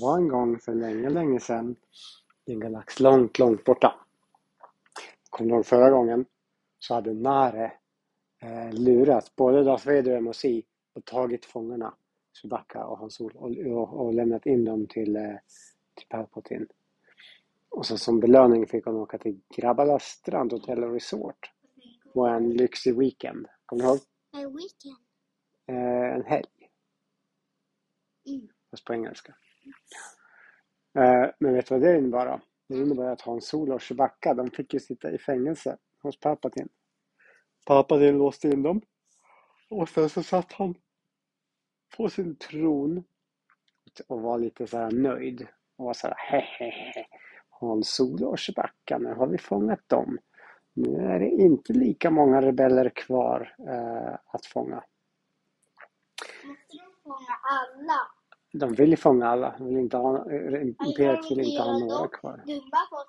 var en gång för länge, länge sedan i en galax långt, långt borta. Kommer du ihåg förra gången? Så hade Nare eh, lurat både Darth Vader och MOC och tagit fångarna, Chewbacca och Hans Solo och, och, och lämnat in dem till, eh, till Palpatine. Och så som belöning fick hon åka till Grabbalas strandhotell och resort på en lyxig weekend. Kommer du ihåg? En weekend. Eh, en helg. Mm. Fast på engelska. Eh, men vet du vad det innebar då? Det innebar att Hans Solo och Chewbacca, de fick ju sitta i fängelse hos Palpatine. Palpatine låste in dem. Och sen så satt han på sin tron och var lite så här nöjd. Och var så här hehehe. Hans Solo och Chewbacca, nu har vi fångat dem. Nu är det inte lika många rebeller kvar eh, att fånga. Måste de fånga alla? De vill ju fånga alla. De vill inte ha, eh, Imperiet vill inte ha några kvar. Dumma folk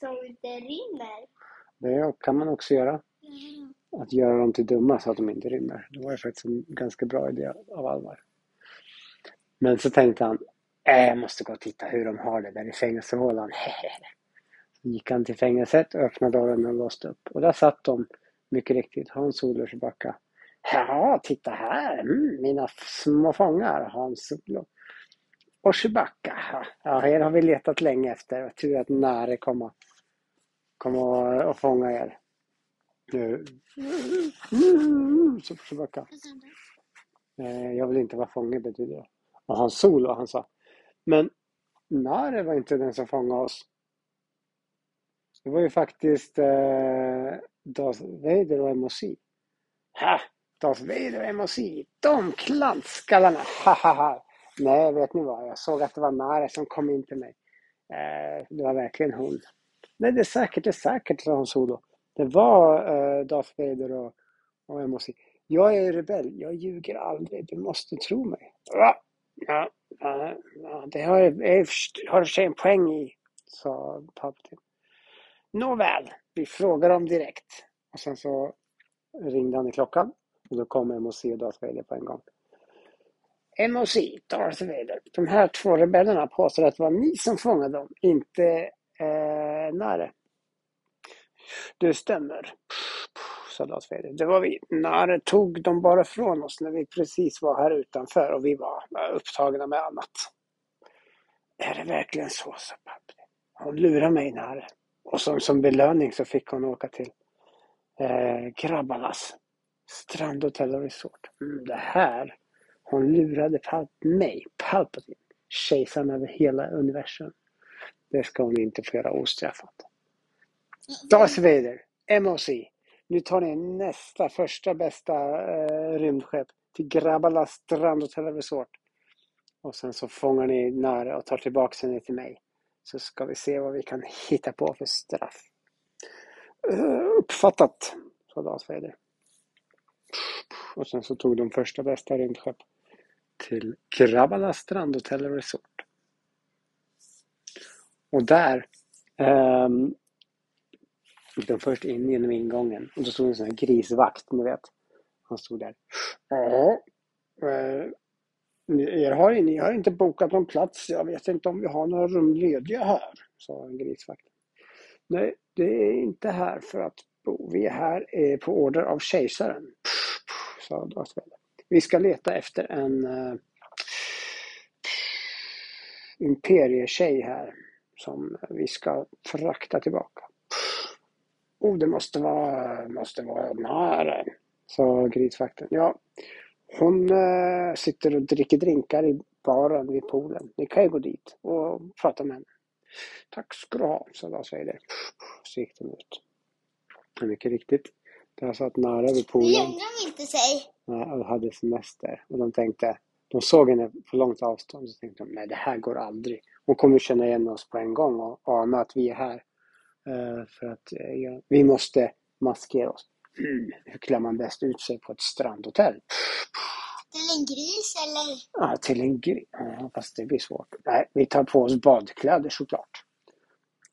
så inte rymmer. Det kan man också göra. Att göra dem till dumma så att de inte rymmer. Det var ju faktiskt en ganska bra idé av Alvar. Men så tänkte han, äh, jag måste gå och titta hur de har det där i fängelsehålan. Så gick han till fängelset, öppnade dörren och låste upp. Och där satt de, mycket riktigt, Hans Solo och Chewbacca. Ja, titta här, mm, mina små fångar, Hans Solo. Och Chewbacca, ja, er har vi letat länge efter. Tur att Nare kom kom och, och fånga er. Nu. Så Chewbacca. Eh, jag vill inte vara fånge betyder det. Och Hans Solo, han sa. Men Nare var inte den som fångade oss. Det var ju faktiskt eh, Darth Vader och MOC. Ha! Darth Vader och MOC. De klantskallarna. Ha, ha, ha. Nej, vet ni vad? Jag såg att det var Mare som kom in till mig. Eh, det var verkligen hon. Nej, det är säkert, det är säkert, sa hon Solo. Det var eh, Darth Vader och, och MOC. Jag är rebell. Jag ljuger aldrig. Du måste tro mig. Ja, ja, ja, det har jag har sig en poäng i, sa Palpatine. Nåväl, vi frågar dem direkt. Och sen så ringde han i klockan och då kom MOC och Darth Vader på en gång. MOC, Darth Vader. De här två rebellerna påstår att det var ni som fångade dem, inte eh, Nare. Det stämmer, sa Darth Vader. Det var vi. Nare tog dem bara från oss när vi precis var här utanför och vi var eh, upptagna med annat. Är det verkligen så, sa Palpatine. Hon lurar mig, Nare. Och som, som belöning så fick hon åka till eh, Grabbalas strandhotell och resort. Mm, det här, hon lurade Pal mig, Palpatine, kejsaren över hela universum. Det ska hon inte få göra ostraffat. Darth Vader, MOC. Nu tar ni nästa, första bästa eh, rymdskepp till grabbarnas strandhotell och resort. Och sen så fångar ni Nare och tar tillbaka henne till mig. Så ska vi se vad vi kan hitta på för straff. Uh, uppfattat, sa Darth Vader. Och sen så tog de första bästa rymdskepp till Krabbala strandhotell och resort. Och där um, gick de först in genom ingången och då stod en sån här grisvakt, ni vet. Han stod där. Ja, eh, er har, ni har inte bokat någon plats. Jag vet inte om vi har några rum lediga här, sa en grisvakt. Nej, det är inte här för att bo. Vi är här eh, på order av kejsaren, sa Darth Vader. Vi ska leta efter en eh, uh, imperietjej här som vi ska frakta tillbaka. Oh, det måste vara, måste vara nära, sa grisvakten. Ja, hon äh, sitter och dricker drinkar i baren vid poolen. Ni kan ju gå dit och prata med henne. Tack ska du ha, sa Lars Weider. Så gick de ut. Mycket riktigt. Där satt nära vid poolen. Det gömde de inte sig. Nej, och hade semester. Och de tänkte, de såg henne på långt avstånd. Så tänkte de, nej det här går aldrig. Hon kommer känna igen oss på en gång och ana att vi är här. Uh, för att uh, ja, vi måste maskera oss. Mm, hur klär man bäst ut sig på ett strandhotell? Till en gris eller? Ja, till en gris. Ja, fast det blir svårt. Nej, vi tar på oss badkläder såklart.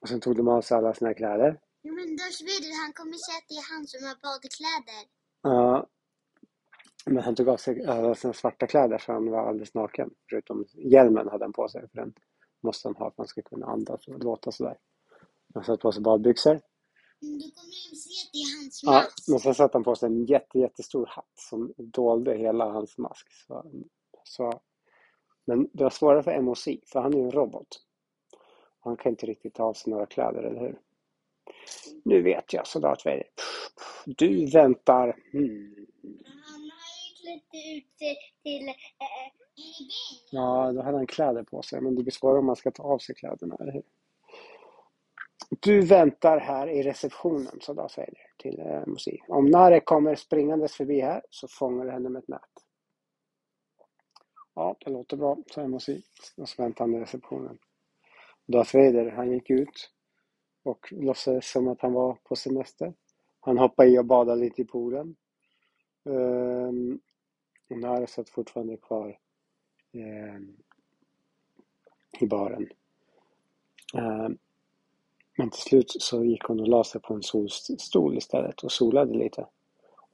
Och sen tog de av sig alla sina kläder. Jo men Darth Vader han kommer säga att det är han som har badkläder. Ja. Men han tog av sig alla sina svarta kläder så han var alldeles naken. Förutom hjälmen hade han på sig för den måste han ha för att han ska kunna andas och låta sådär. Han satte på sig badbyxor. Mm, Då kommer de se att det är hans Ja, mask. men sen satte han på sig en jätte, jättestor hatt som dolde hela hans mask. Så, så, men det var svårare för MOC, för han är ju en robot. Han kan inte riktigt ta av sig några kläder, eller hur? Nu vet jag, soldat Vader. Du väntar. Hmm. Han har ju klätt ut sig till en gäng. Ja, då hade han kläder på sig, men det blir svårare om man ska ta av sig kläderna, eller hur? Du väntar här i receptionen, soldat Vader, till eh, MOC. Om Nare kommer springandes förbi här så fångar du henne med ett nät. Ja, det låter bra, sa MOC. Och så väntade han i receptionen. Darth Vader, han gick ut och låtsades som att han var på semester. Han hoppade i och badade lite i poolen. Ehm, och Nara satt fortfarande kvar ehm, i baren. Ehm, men till slut så gick hon och la sig på en solstol istället och solade lite.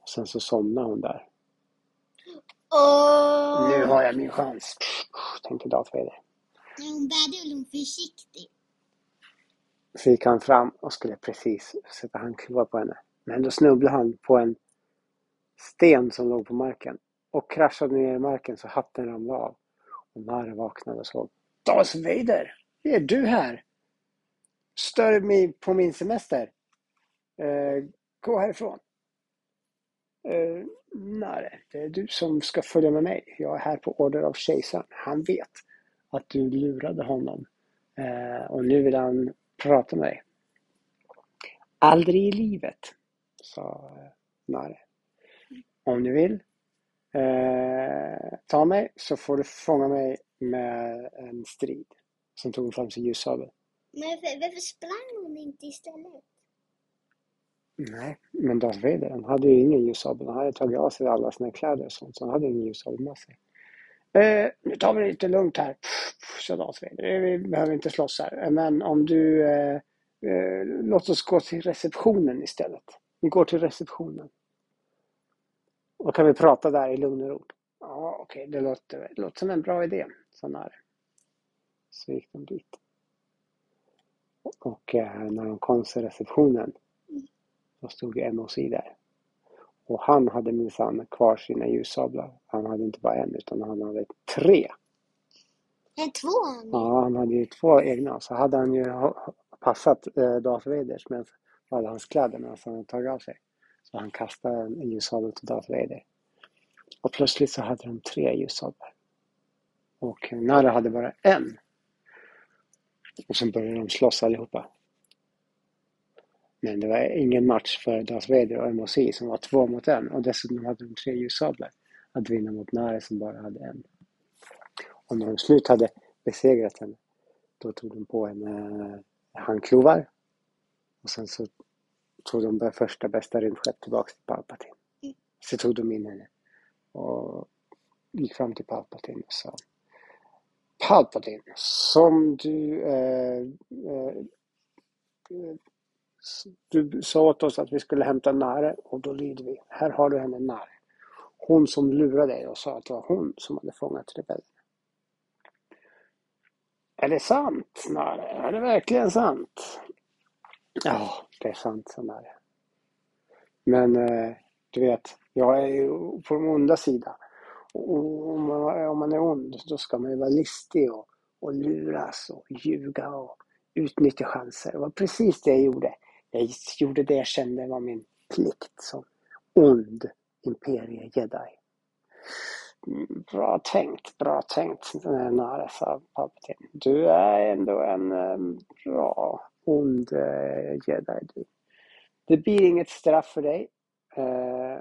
Och sen så somnade hon där. Åh! Nu har jag min chans, tänkte Darth Vader. Hon väl hon försiktigt. Så gick han fram och skulle precis sätta handklovar på henne. Men då snubblade han på en sten som låg på marken och kraschade ner i marken så hatten ramlade av. Och Mara vaknade och såg. Darth Vader! Är du här? Stör mig på min semester? Eh, gå härifrån. Eh, nej, det är du som ska följa med mig. Jag är här på order av kejsaren. Han vet att du lurade honom. Eh, och nu vill han prata med dig. Aldrig i livet, sa eh, Nare. Om du vill eh, ta mig så får du fånga mig med en strid. Sen tog hon fram sin ljussabel. Men varför, varför sprang hon inte istället? Nej, men Darth Vader han hade ju ingen ljussabel. Han hade tagit av sig alla sina kläder och sånt, så han hade ingen ljussabel med sig. Eh, nu tar vi det lite lugnt här, sa Darth Vader. Vi behöver inte slåss här. Eh, men om du... Eh, eh, låt oss gå till receptionen istället. Vi går till receptionen. Och kan vi prata där i lugn och ro. Ja, okej, det, låter, det låter som en bra idé, sa Nare. Så gick de dit. Och eh, när de kom till receptionen då stod MOC där. Och han hade minsann kvar sina ljussablar. Han hade inte bara en utan han hade tre. Nej, två. Ja, han hade ju två egna. Så hade han ju passat eh, Darth Vaders med alla hans kläder medan han hade tagit av sig. Så han kastade en ljussabel till Darth Vader. Och plötsligt så hade de tre ljussablar. Och Nara hade bara en. Och sen började de slåss allihopa. Men det var ingen match för Darth Vader och MOC som var två mot en. Och dessutom hade de tre ljussablar att vinna mot Nare som bara hade en. Och när de slut hade besegrat henne, då tog de på henne eh, handklovar. Och sen så tog de det första bästa rymdskepp tillbaks till Palpatine. Så tog de in henne och gick fram till Palpatine och sa Palpatine, som du eh, eh, eh du sa åt oss att vi skulle hämta Nare och då lyder vi. Här har du henne Nare. Hon som lurade dig och sa att det var hon som hade fångat rebellerna. Är det sant, Nare? Är det verkligen sant? Ja, det är sant, sa Nare. Men eh, du vet, jag är ju på den onda sidan. Och om man, om man är ond, då ska man ju vara listig och, och luras och ljuga och utnyttja chanser. Det var precis det jag gjorde. Jag gjorde det jag kände var min plikt som ond imperie-jedi. Bra tänkt, bra tänkt, Nare, sa Palpatine. Du är ändå en ehm, bra ond eh, jedi. Du. Det blir inget straff för dig. Eh,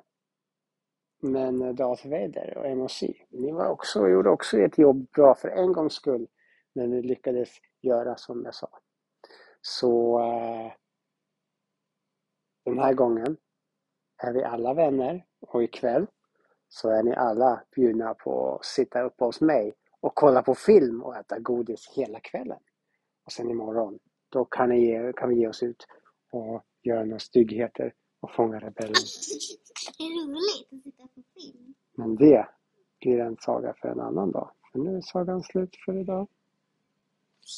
men Darth Vader och MOC, ni var också, gjorde också ert jobb bra för en gångs skull när ni lyckades göra som jag sa. Så eh, den här gången är vi alla vänner och ikväll så är ni alla bjudna på att sitta uppe hos mig och kolla på film och äta godis hela kvällen. Och sen imorgon, då kan, ni ge, kan vi ge oss ut och göra några styggheter och fånga rebellen. Det är roligt att sitta på film. Men det blir en saga för en annan dag. För nu är sagan slut för idag.